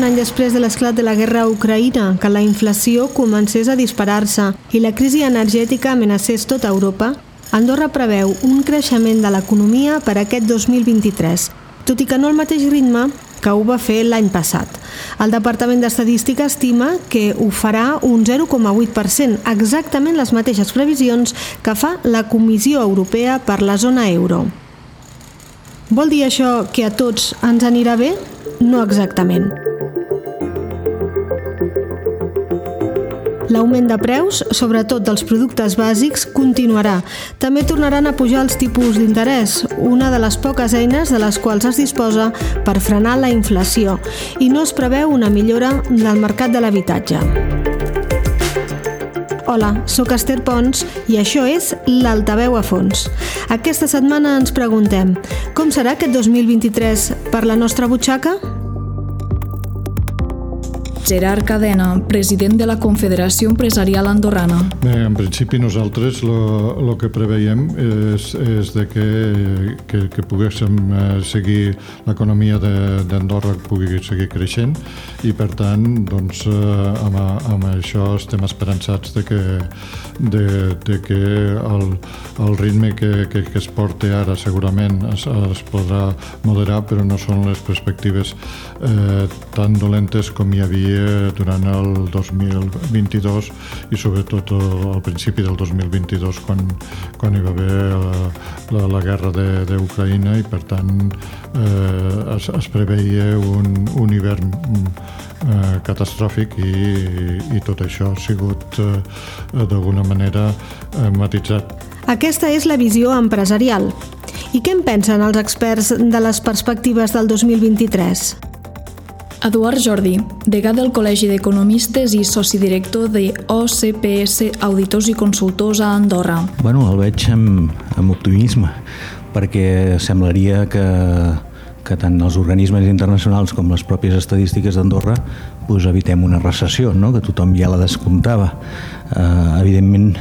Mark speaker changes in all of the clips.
Speaker 1: un any després de l'esclat de la guerra a Ucraïna, que la inflació comencés a disparar-se i la crisi energètica amenacés tota Europa, Andorra preveu un creixement de l'economia per aquest 2023, tot i que no al mateix ritme que ho va fer l'any passat. El Departament d'Estadística estima que ho farà un 0,8%, exactament les mateixes previsions que fa la Comissió Europea per la zona euro. Vol dir això que a tots ens anirà bé? No exactament. L'augment de preus, sobretot dels productes bàsics, continuarà. També tornaran a pujar els tipus d'interès, una de les poques eines de les quals es disposa per frenar la inflació, i no es preveu una millora del mercat de l'habitatge. Hola, sóc Esther Pons i això és l'Altaveu a fons. Aquesta setmana ens preguntem com serà aquest 2023 per la nostra butxaca?
Speaker 2: Gerard Cadena, president de la Confederació Empresarial Andorrana.
Speaker 3: Bé, en principi nosaltres el que preveiem és, és de que, que, que poguéssim eh, seguir l'economia d'Andorra pugui seguir creixent i per tant doncs, eh, amb, amb això estem esperançats de que, de, de que el, el ritme que, que, que es porta ara segurament es, es podrà moderar però no són les perspectives eh, tan dolentes com hi havia durant el 2022 i sobretot al principi del 2022 quan, quan hi va haver la, la, la guerra d'Ucraïna i per tant eh, es, es preveia un, un hivern eh, catastròfic i, i tot això ha sigut eh, d'alguna manera eh, matitzat.
Speaker 1: Aquesta és la visió empresarial. I què en pensen els experts de les perspectives del 2023?
Speaker 2: Eduard Jordi, degà del Col·legi d'Economistes i soci director de OCPS Auditors i Consultors a Andorra.
Speaker 4: Bueno, el veig amb, amb optimisme, perquè semblaria que, que tant els organismes internacionals com les pròpies estadístiques d'Andorra pues, evitem una recessió, no? que tothom ja la descomptava. Eh, evidentment,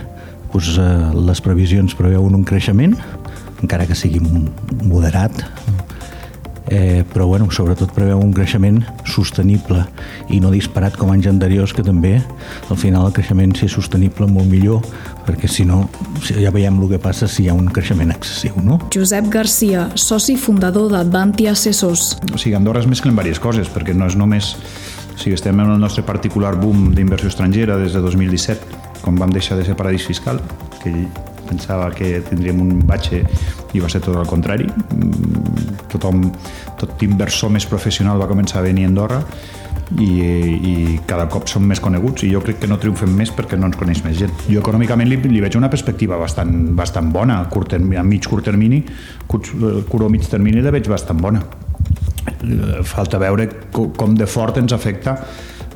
Speaker 4: pues, eh, les previsions preveuen un creixement, encara que sigui moderat, eh, però bueno, sobretot preveu un creixement sostenible i no disparat com anys anteriors que també al final el creixement sigui sostenible molt millor perquè si no ja veiem el que passa si hi ha un creixement excessiu. No?
Speaker 2: Josep Garcia, soci fundador d'Advanti Assessors.
Speaker 5: O sigui, Andorra es mesclen diverses coses perquè no és només o sigui, estem en el nostre particular boom d'inversió estrangera des de 2017, quan vam deixar de ser paradís fiscal, que pensava que tindríem un batxe i va ser tot el contrari. Tothom, tot inversor més professional va començar a venir a Andorra i, i cada cop som més coneguts i jo crec que no triomfem més perquè no ens coneix més gent. Jo econòmicament li, li veig una perspectiva bastant, bastant bona, a, curt termini, a mig curt termini, curt, curt o mig termini la veig bastant bona. Eh, falta veure com de fort ens afecta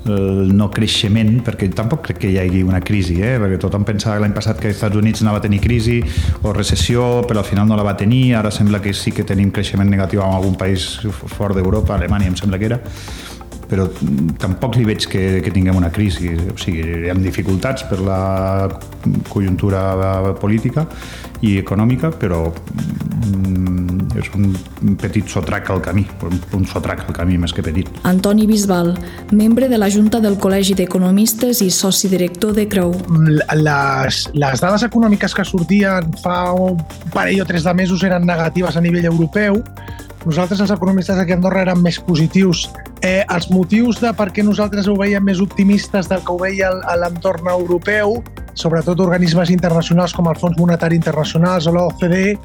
Speaker 5: el no creixement, perquè tampoc crec que hi hagi una crisi, eh? perquè tothom pensava l'any passat que els Estats Units anava a tenir crisi o recessió, però al final no la va tenir, ara sembla que sí que tenim creixement negatiu en algun país fort d'Europa, Alemanya em sembla que era, però tampoc li veig que, que tinguem una crisi. O sigui, hi ha dificultats per la conjuntura política i econòmica, però mm, és un petit sotrac al camí, un, sotrac al camí més que petit.
Speaker 2: Antoni Bisbal, membre de la Junta del Col·legi d'Economistes i soci director de Creu.
Speaker 6: Les, les dades econòmiques que sortien fa un parell o tres de mesos eren negatives a nivell europeu, nosaltres, els economistes aquí a Andorra, érem més positius. Eh, els motius de per què nosaltres ho veiem més optimistes del que ho veia l'entorn europeu, sobretot organismes internacionals com el Fons Monetari Internacional o l'OCDE,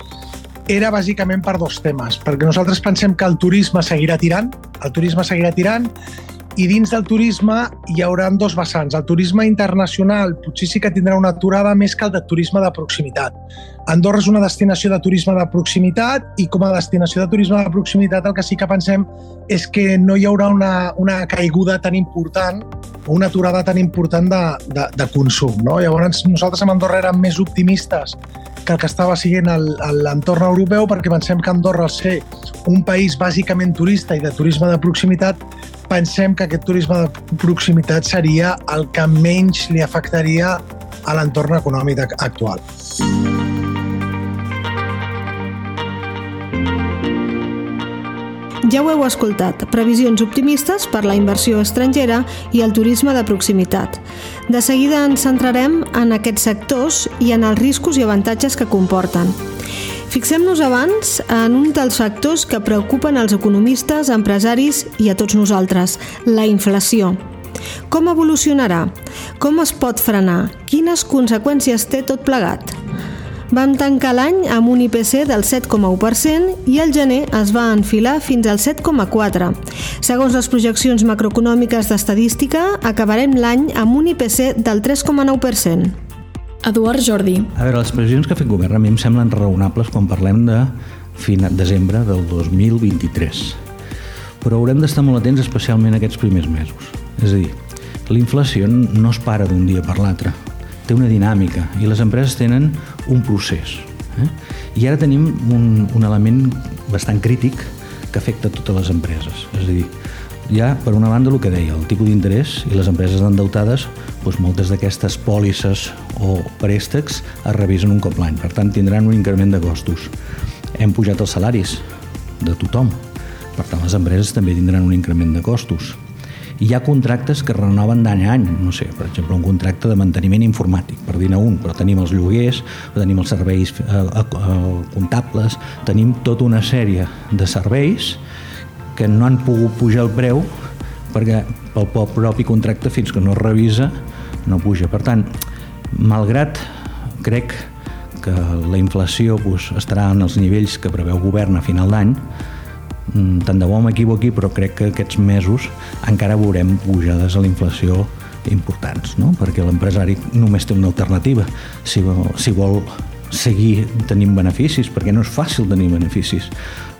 Speaker 6: era bàsicament per dos temes. Perquè nosaltres pensem que el turisme seguirà tirant, el turisme seguirà tirant, i dins del turisme hi haurà dos vessants. El turisme internacional potser sí que tindrà una aturada més que el de turisme de proximitat. Andorra és una destinació de turisme de proximitat i com a destinació de turisme de proximitat el que sí que pensem és que no hi haurà una, una caiguda tan important o una aturada tan important de, de, de consum. No? Llavors nosaltres a Andorra érem més optimistes que el que estava siguent l'entorn europeu perquè pensem que Andorra, al ser un país bàsicament turista i de turisme de proximitat, pensem que aquest turisme de proximitat seria el que menys li afectaria a l'entorn econòmic actual.
Speaker 1: Ja ho heu escoltat, previsions optimistes per la inversió estrangera i el turisme de proximitat. De seguida ens centrarem en aquests sectors i en els riscos i avantatges que comporten. Fixem-nos abans en un dels factors que preocupen els economistes, empresaris i a tots nosaltres, la inflació. Com evolucionarà? Com es pot frenar? Quines conseqüències té tot plegat? Vam tancar l'any amb un IPC del 7,1% i el gener es va enfilar fins al 7,4%. Segons les projeccions macroeconòmiques d'estadística, acabarem l'any amb un IPC del 3,9%.
Speaker 2: Eduard Jordi.
Speaker 4: A veure, les previsions que ha fet govern a mi em semblen raonables quan parlem de fin de desembre del 2023. Però haurem d'estar molt atents especialment aquests primers mesos. És a dir, la no es para d'un dia per l'altre té una dinàmica i les empreses tenen un procés. Eh? I ara tenim un, un element bastant crític que afecta totes les empreses. És a dir, hi ha, per una banda, el que deia, el tipus d'interès i les empreses endeutades, doncs moltes d'aquestes pòlisses o préstecs es revisen un cop l'any. Per tant, tindran un increment de costos. Hem pujat els salaris de tothom. Per tant, les empreses també tindran un increment de costos hi ha contractes que renoven d'any a any, no sé, per exemple, un contracte de manteniment informàtic, per dir-ne un, però tenim els lloguers, tenim els serveis eh, eh, comptables, tenim tota una sèrie de serveis que no han pogut pujar el preu perquè pel propi contracte fins que no es revisa no puja. Per tant, malgrat crec que la inflació doncs, estarà en els nivells que preveu govern a final d'any, tant de bo m'equivoqui, però crec que aquests mesos encara veurem pujades a la inflació importants, no? perquè l'empresari només té una alternativa. Si vol, si vol seguir tenint beneficis, perquè no és fàcil tenir beneficis.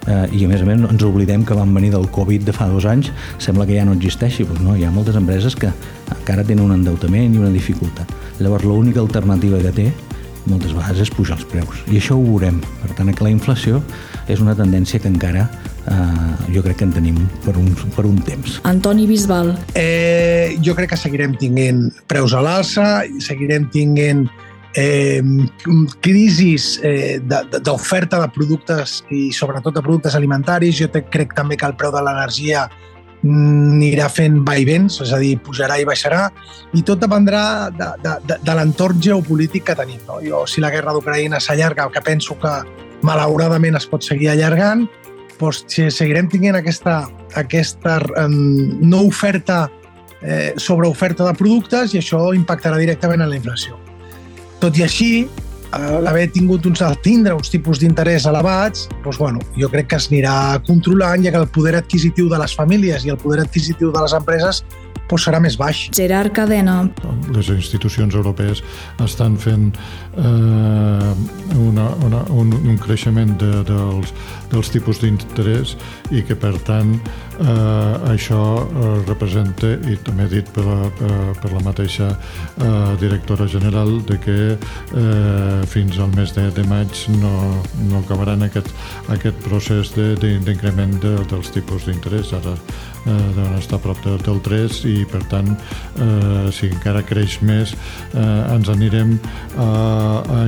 Speaker 4: Eh, I a més a més ens oblidem que van venir del Covid de fa dos anys, sembla que ja no existeixi. Pues no, hi ha moltes empreses que encara tenen un endeutament i una dificultat. Llavors l'única alternativa que té moltes vegades és pujar els preus. I això ho veurem. Per tant, que la inflació és una tendència que encara eh, jo crec que en tenim per un, per un temps.
Speaker 2: Antoni Bisbal.
Speaker 6: Eh, jo crec que seguirem tinguent preus a l'alça, seguirem tinguent eh, crisis eh, d'oferta de, de productes i sobretot de productes alimentaris. Jo te, crec també que el preu de l'energia anirà fent vaivents, és a dir, pujarà i baixarà, i tot dependrà de, de, de, de l'entorn geopolític que tenim. No? Jo, si la guerra d'Ucraïna s'allarga, que penso que malauradament es pot seguir allargant, doncs, seguirem tinguent aquesta, aquesta no oferta eh, sobre oferta de productes i això impactarà directament en la inflació. Tot i així, l'haver tingut uns, tindre uns tipus d'interès elevats, doncs, bueno, jo crec que es anirà controlant, ja que el poder adquisitiu de les famílies i el poder adquisitiu de les empreses doncs serà més baix.
Speaker 2: Gerard Cadena.
Speaker 3: Les institucions europees estan fent eh, una, una, un, un creixement de, dels, dels tipus d'interès i que, per tant, eh, això eh, representa, i també dit per la, per, per la mateixa eh, directora general, de que eh, fins al mes de, de maig no, no acabaran aquest, aquest procés d'increment de, de, dels tipus d'interès. Ara eh, deuen estar a prop de, del 3 i per tant eh, si encara creix més eh, ens anirem a, a, a,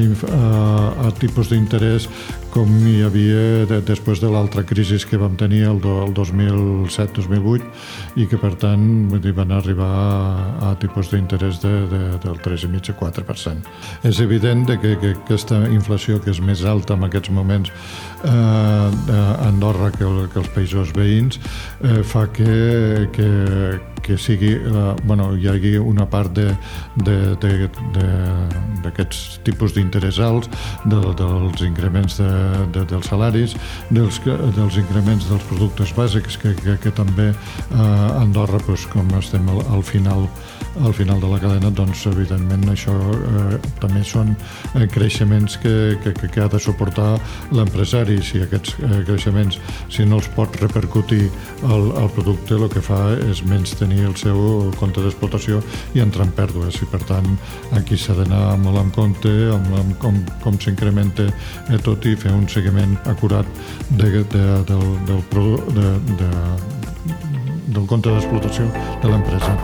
Speaker 3: a tipus d'interès com hi havia de, després de l'altra crisi que vam tenir el, el 2007-2008 i que per tant dir, van arribar a, a tipus d'interès de, de, del 3,5-4%. És evident de que, que aquesta inflació que és més alta en aquests moments eh, a Andorra que, que els països veïns eh, fa que, que, que sigui, eh, bueno, hi hagi una part d'aquests tipus d'interès alts, de, dels increments de, de, dels salaris, dels, dels increments dels productes bàsics, que, que, que també eh, Andorra, doncs, com estem al, al final al final de la cadena, doncs, evidentment, això eh, també són eh, creixements que, que, que ha de suportar l'empresari. Si aquests eh, creixements, si no els pot repercutir al, al producte, el que fa és menys tenir el seu compte d'explotació i entrar en pèrdues. I, per tant, aquí s'ha d'anar molt en compte amb, amb com, com s'incrementa eh, tot i fer un seguiment acurat de, de, del, del, de, de, del compte d'explotació de l'empresa.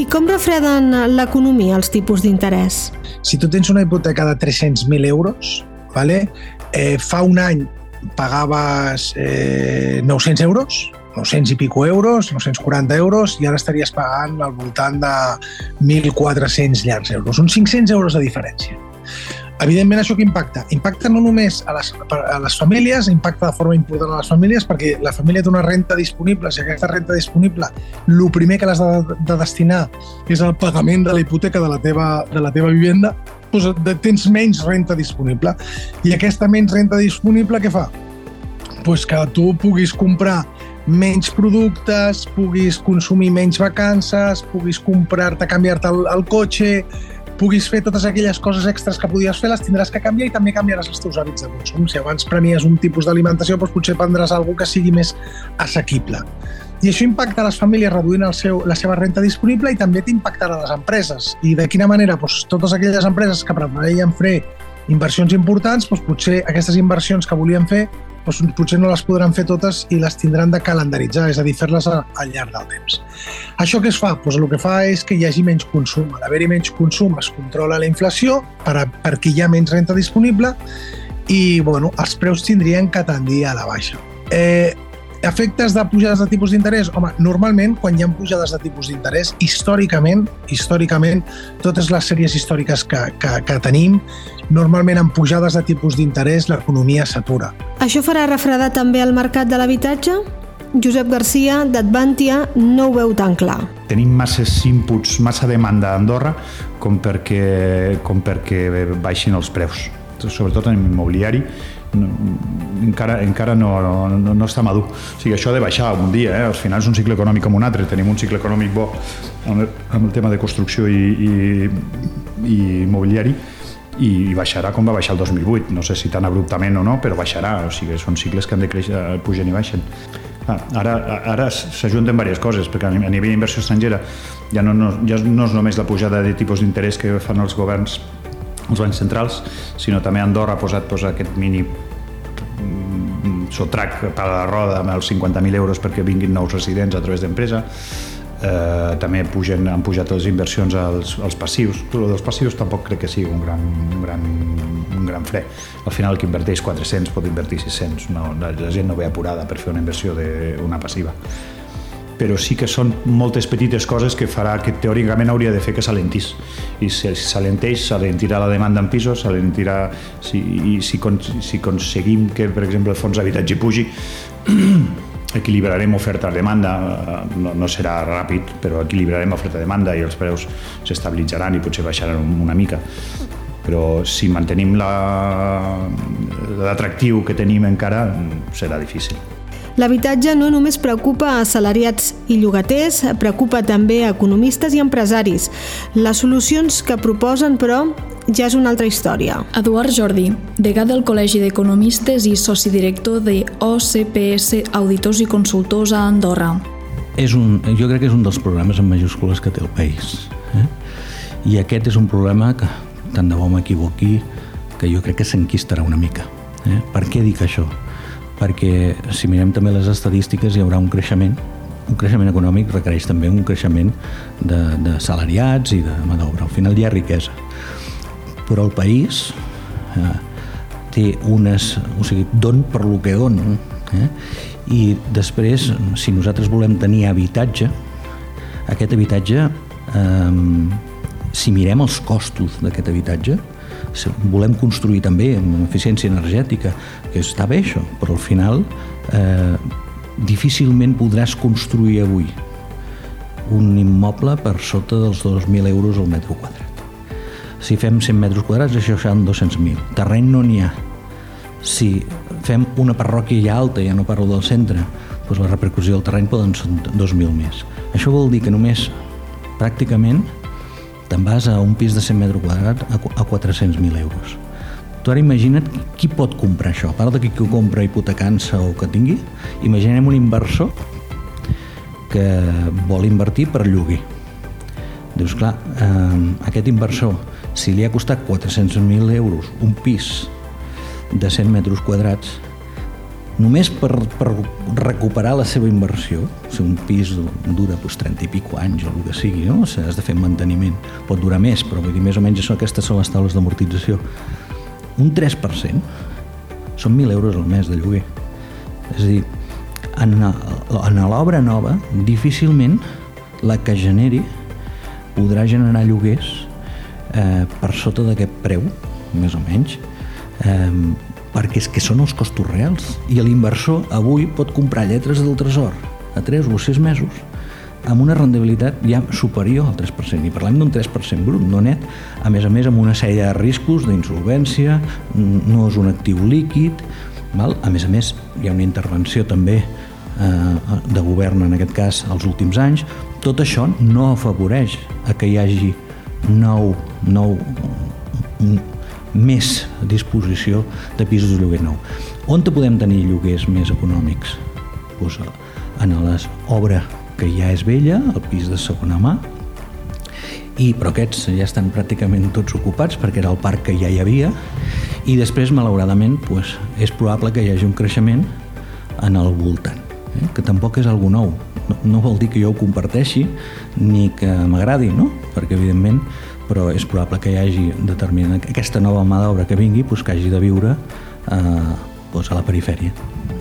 Speaker 1: I com refreden l'economia els tipus d'interès?
Speaker 6: Si tu tens una hipoteca de 300.000 euros, vale? eh, fa un any pagaves eh, 900 euros, 900 i pico euros, 940 euros, i ara estaries pagant al voltant de 1.400 llargs euros. Són 500 euros de diferència. Evidentment, això que impacta? Impacta no només a les, a les famílies, impacta de forma important a les famílies, perquè la família té una renta disponible, si aquesta renta disponible, el primer que l'has de, de destinar és el pagament de la hipoteca de la teva, de la teva vivenda, doncs tens menys renta disponible. I aquesta menys renta disponible què fa? Pues que tu puguis comprar menys productes, puguis consumir menys vacances, puguis comprar-te, canviar-te el, el cotxe, puguis fer totes aquelles coses extres que podies fer, les tindràs que canviar i també canviaràs els teus hàbits de consum. Si abans premies un tipus d'alimentació, doncs potser prendràs alguna que sigui més assequible. I això impacta les famílies reduint el seu, la seva renta disponible i també t'impactarà les empreses. I de quina manera? Doncs totes aquelles empreses que preveien fer inversions importants, doncs potser aquestes inversions que volien fer doncs potser no les podran fer totes i les tindran de calendaritzar, és a dir, fer-les al llarg del temps. Això què es fa? Doncs el que fa és que hi hagi menys consum. A l'haver-hi menys consum es controla la inflació per a, perquè hi ha menys renta disponible i bueno, els preus tindrien que tendir a la baixa. Eh, efectes de pujades de tipus d'interès? Home, normalment, quan hi ha pujades de tipus d'interès, històricament, històricament, totes les sèries històriques que, que, que tenim, normalment amb pujades de tipus d'interès l'economia s'atura.
Speaker 1: Això farà refredar també el mercat de l'habitatge? Josep Garcia, d'Advantia, no ho veu tan clar.
Speaker 5: Tenim masses inputs, massa demanda a Andorra com perquè, com perquè baixin els preus, sobretot en immobiliari no, encara, encara no, no, no està madur. O sigui, això ha de baixar un dia, eh? al final és un cicle econòmic com un altre, tenim un cicle econòmic bo amb el, amb el tema de construcció i, i, i immobiliari, i, baixarà com va baixar el 2008, no sé si tan abruptament o no, però baixarà, o sigui, són cicles que han de créixer, pugen i baixen. Ah, ara ara s'ajunten diverses coses, perquè a nivell d'inversió estrangera ja no, no, ja no és només la pujada de tipus d'interès que fan els governs els bancs centrals, sinó també Andorra ha posat, posat aquest mini mm, sotrac per a la roda amb els 50.000 euros perquè vinguin nous residents a través d'empresa. Eh, també pugen, han pujat les inversions als, als passius. Però dels passius tampoc crec que sigui un gran, un gran, un gran fre. Al final, qui inverteix 400 pot invertir 600. No, la gent no ve apurada per fer una inversió d'una passiva però sí que són moltes petites coses que farà que teòricament hauria de fer que s'alentís. I si s'alenteix, s'alentirà la demanda en pisos, s'alentirà... Si, I si, si aconseguim que, per exemple, el fons d'habitatge pugi, equilibrarem oferta-demanda, no, no serà ràpid, però equilibrarem oferta-demanda i els preus s'estabilitzaran i potser baixaran una mica però si mantenim l'atractiu que tenim encara serà difícil.
Speaker 1: L'habitatge no només preocupa a assalariats i llogaters, preocupa també a economistes i empresaris. Les solucions que proposen, però, ja és una altra història.
Speaker 2: Eduard Jordi, degà del Col·legi d'Economistes i soci director de OCPS Auditors i Consultors a Andorra.
Speaker 4: És un, jo crec que és un dels problemes en majúscules que té el país. Eh? I aquest és un problema que, tant de bo m'equivoqui, que jo crec que s'enquistarà una mica. Eh? Per què dic això? Perquè si mirem també les estadístiques hi haurà un creixement un creixement econòmic requereix també un creixement de, de salariats i de mà d'obra. Al final hi ha riquesa. Però el país eh, té unes... O sigui, don per lo que don. Eh? I després, si nosaltres volem tenir habitatge, aquest habitatge, eh, si mirem els costos d'aquest habitatge, volem construir també amb eficiència energètica, que està bé això, però al final eh, difícilment podràs construir avui un immoble per sota dels 2.000 euros al metre quadrat. Si fem 100 metres quadrats, això seran 200.000. Terreny no n'hi ha. Si fem una parròquia ja alta, ja no parlo del centre, doncs la repercussió del terreny poden ser 2.000 més. Això vol dir que només pràcticament te'n vas a un pis de 100 metres quadrats a 400.000 euros. Tu ara imagina't qui pot comprar això. A part de qui ho compra hipotecant-se o que tingui, imaginem un inversor que vol invertir per lloguer. Dius, clar, eh, aquest inversor, si li ha costat 400.000 euros un pis de 100 metres quadrats, només per, per recuperar la seva inversió, sigui, un pis dura doncs, 30 i pico anys o el que sigui, no? has de fer manteniment, pot durar més, però vull dir, més o menys això, aquestes són les taules d'amortització. Un 3% són 1.000 euros al mes de lloguer. És a dir, en, en l'obra nova, difícilment la que generi podrà generar lloguers eh, per sota d'aquest preu, més o menys, eh, perquè és que són els costos reals. I l'inversor avui pot comprar lletres del tresor a 3 o 6 mesos amb una rendibilitat ja superior al 3%, i parlem d'un 3% brut, no net, a més a més amb una sèrie de riscos d'insolvència, no és un actiu líquid, val? a més a més hi ha una intervenció també eh, de govern en aquest cas els últims anys, tot això no afavoreix a que hi hagi nou, nou més disposició de pisos de lloguer nou. On te podem tenir lloguers més econòmics? Pues en les obra que ja és vella, el pis de segona mà, i, però aquests ja estan pràcticament tots ocupats perquè era el parc que ja hi havia i després, malauradament, pues, és probable que hi hagi un creixement en el voltant, eh? que tampoc és algú nou. No, no vol dir que jo ho comparteixi ni que m'agradi, no? perquè evidentment però és probable que hi hagi determinat aquesta nova mà d'obra que vingui pues, que hagi de viure eh, pues, a la perifèria.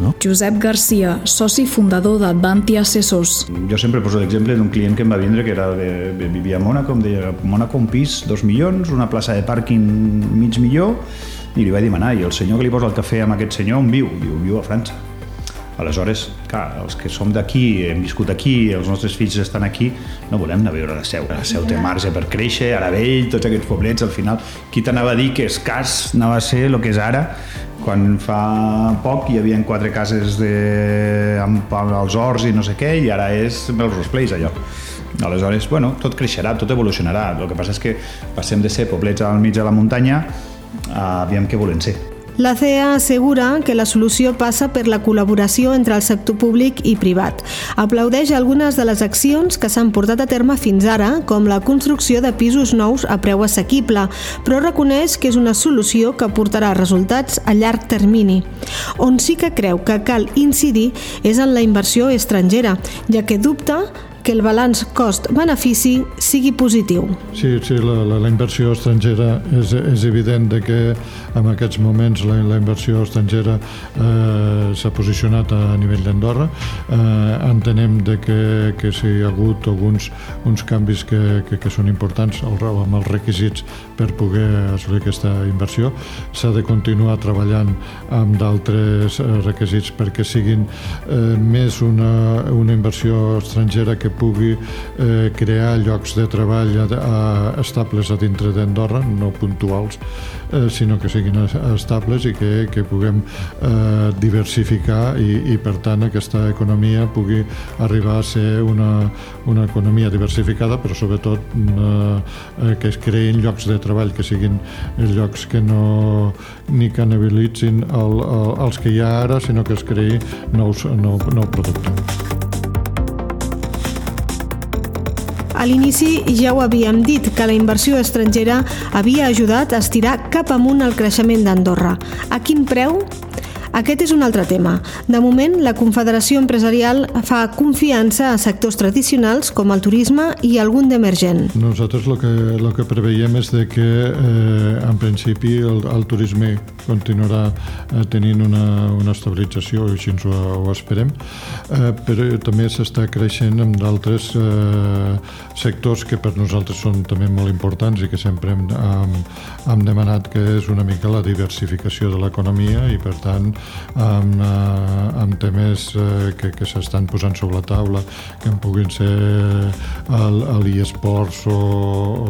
Speaker 4: No?
Speaker 2: Josep Garcia, soci fundador d'Advanti Assessors.
Speaker 5: Jo sempre poso l'exemple d'un client que em va vindre que era de, de, vivia a Mònaco, em deia Mònaco un pis, dos milions, una plaça de pàrquing mig milió, i li vaig demanar, i el senyor que li posa el cafè amb aquest senyor on viu? Diu, viu a França. Aleshores, clar, els que som d'aquí, hem viscut aquí, els nostres fills estan aquí, no volem anar a viure a la Seu. La Seu té marge per créixer, Aravell, tots aquests poblets, al final, qui t'anava a dir que escàs anava a ser el que és ara, quan fa poc hi havia quatre cases de, amb, els horts i no sé què, i ara és els Place, allò. Aleshores, bueno, tot creixerà, tot evolucionarà. El que passa és que passem de ser poblets al mig de la muntanya a aviam què volen ser.
Speaker 1: La CEA assegura que la solució passa per la col·laboració entre el sector públic i privat. Aplaudeix algunes de les accions que s'han portat a terme fins ara, com la construcció de pisos nous a preu assequible, però reconeix que és una solució que portarà resultats a llarg termini. On sí que creu que cal incidir és en la inversió estrangera, ja que dubta que el balanç cost-benefici sigui positiu.
Speaker 3: Sí, sí la, la, la inversió estrangera és, és evident de que en aquests moments la, la inversió estrangera eh, s'ha posicionat a nivell d'Andorra. Eh, entenem de que, que si hi ha hagut alguns uns canvis que, que, que són importants amb els requisits per poder assolir aquesta inversió. S'ha de continuar treballant amb d'altres eh, requisits perquè siguin eh, més una, una inversió estrangera que pugui eh, crear llocs de treball a, a, estables a dintre d'Andorra, no puntuals, eh, sinó que siguin estables i que, que puguem eh, diversificar i, i per tant aquesta economia pugui arribar a ser una, una economia diversificada però sobretot eh, que es creïn llocs de treball que siguin llocs que no ni canibalitzin el, el, els que hi ha ara sinó que es creï nous, nou, nou producte.
Speaker 1: A l'inici ja ho havíem dit, que la inversió estrangera havia ajudat a estirar cap amunt el creixement d'Andorra. A quin preu? Aquest és un altre tema. De moment, la Confederació Empresarial fa confiança a sectors tradicionals com el turisme i algun d'emergent.
Speaker 3: Nosaltres el que, el que preveiem és de que eh, en principi el, el turisme continuarà eh, tenint una, una estabilització, així ens ho, ho esperem, eh, però també s'està creixent amb d'altres eh, sectors que per nosaltres són també molt importants i que sempre hem, hem, hem demanat que és una mica la diversificació de l'economia i per tant amb, eh, amb temes eh, que, que s'estan posant sobre la taula, que en puguin ser l'e-sports o,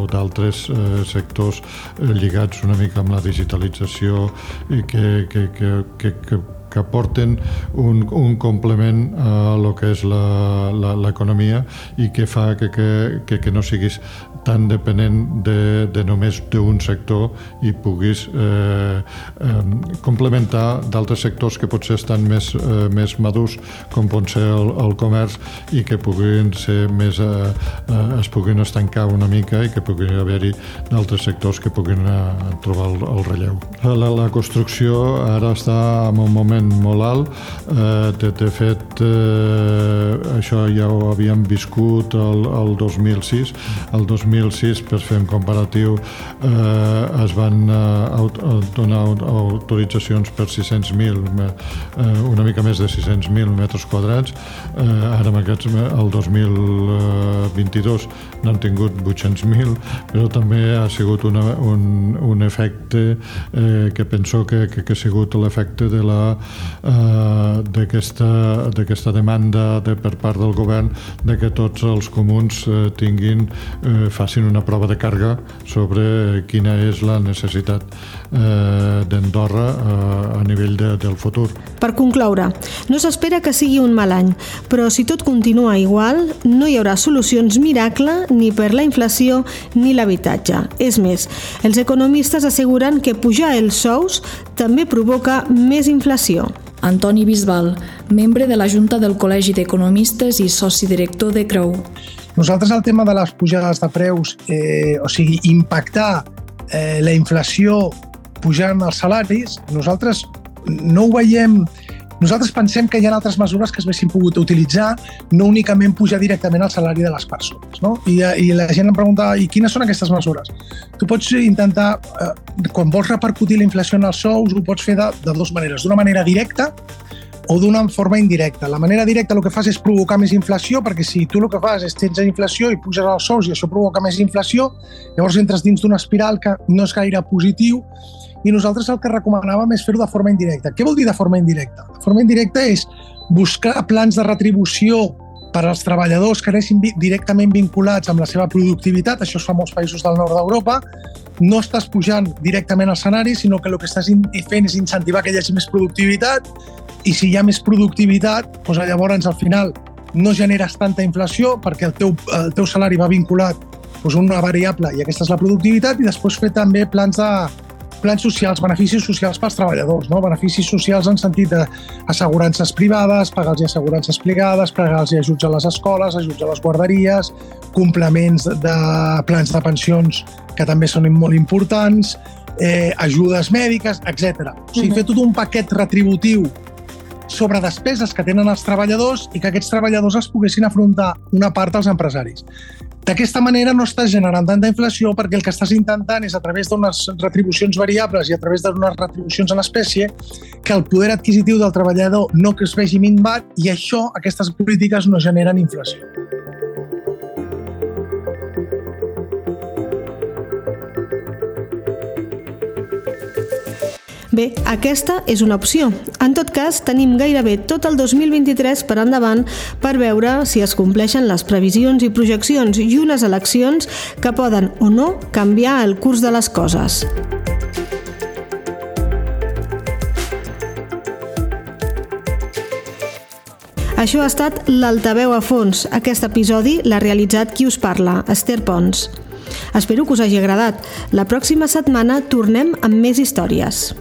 Speaker 3: o d'altres eh, sectors eh, lligats una mica amb la digitalització i que, que, que, que, que que aporten un, un complement a lo que és l'economia i que fa que, que, que no siguis tan dependent de, de només d'un sector i puguis eh, eh, complementar d'altres sectors que potser estan més, eh, més madurs, com pot ser el, el comerç, i que puguin ser més, eh, eh, es puguin estancar una mica i que puguin haver-hi d'altres sectors que puguin eh, trobar el, el relleu. La, la construcció ara està en un moment molt alt, eh, de, de fet eh, això ja ho havíem viscut el, el 2006, el 2006 2006, per fer un comparatiu, eh, es van eh, donar autoritzacions per 600.000, eh, una mica més de 600.000 metres quadrats. Eh, ara, aquests, el 2022, n'han tingut 800.000, però també ha sigut una, un, un efecte eh, que penso que, que, que ha sigut l'efecte de la eh, d'aquesta demanda de, per part del govern de que tots els comuns eh, tinguin, eh, facin una prova de càrrega sobre quina és la necessitat eh, d'Andorra eh, a nivell de, del futur.
Speaker 1: Per concloure, no s'espera que sigui un mal any, però si tot continua igual, no hi haurà solucions miracle ni per la inflació ni l'habitatge. És més, els economistes asseguren que pujar els sous també provoca més inflació.
Speaker 2: Antoni Bisbal, membre de la Junta del Col·legi d'Economistes i soci director de Creu.
Speaker 6: Nosaltres el tema de les pujades de preus, eh, o sigui, impactar eh, la inflació pujant els salaris, nosaltres no ho veiem nosaltres pensem que hi ha altres mesures que es haguessin pogut utilitzar, no únicament pujar directament el salari de les persones. No? I, I la gent em pregunta, i quines són aquestes mesures? Tu pots intentar, eh, quan vols repercutir la inflació en els sous, ho pots fer de, de dues maneres. D'una manera directa, o d'una forma indirecta. La manera directa el que fas és provocar més inflació, perquè si tu el que fas és tens inflació i puges els sous i això provoca més inflació, llavors entres dins d'una espiral que no és gaire positiu i nosaltres el que recomanàvem és fer-ho de forma indirecta. Què vol dir de forma indirecta? De forma indirecta és buscar plans de retribució per als treballadors que anessin directament vinculats amb la seva productivitat, això es fa a molts països del nord d'Europa, no estàs pujant directament al escenari, sinó que el que estàs fent és incentivar que hi hagi més productivitat i si hi ha més productivitat, doncs llavors al final no generes tanta inflació perquè el teu, el teu salari va vinculat doncs, una variable i aquesta és la productivitat i després fer també plans de, plans socials, beneficis socials pels treballadors, no? beneficis socials en sentit d'assegurances privades, pagar-los assegurances plegades, pagar-los ajuts a les escoles, ajuts a les guarderies, complements de plans de pensions que també són molt importants, eh, ajudes mèdiques, etc. O sigui, fer tot un paquet retributiu sobre despeses que tenen els treballadors i que aquests treballadors es poguessin afrontar una part als empresaris. D'aquesta manera no estàs generant tanta inflació perquè el que estàs intentant és a través d'unes retribucions variables i a través d'unes retribucions en espècie que el poder adquisitiu del treballador no que es vegi minvat i això, aquestes polítiques no generen inflació.
Speaker 1: Bé, aquesta és una opció. En tot cas, tenim gairebé tot el 2023 per endavant per veure si es compleixen les previsions i projeccions i unes eleccions que poden o no canviar el curs de les coses. Això ha estat l'Altaveu a fons. Aquest episodi l'ha realitzat qui us parla, Esther Pons. Espero que us hagi agradat. La pròxima setmana tornem amb més històries.